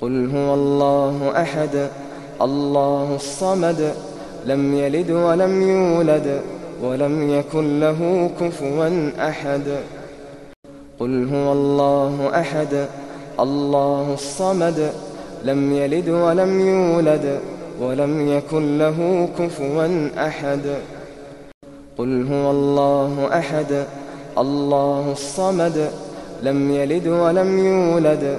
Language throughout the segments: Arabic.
قل هو الله أحد الله الصمد لم يلد ولم يولد ولم يكن له كفوا أحد. قل هو الله أحد الله الصمد لم يلد ولم يولد ولم يكن له كفوا أحد. قل هو الله أحد الله الصمد لم يلد ولم يولد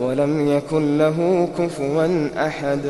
ولم يكن له كفوا أحد.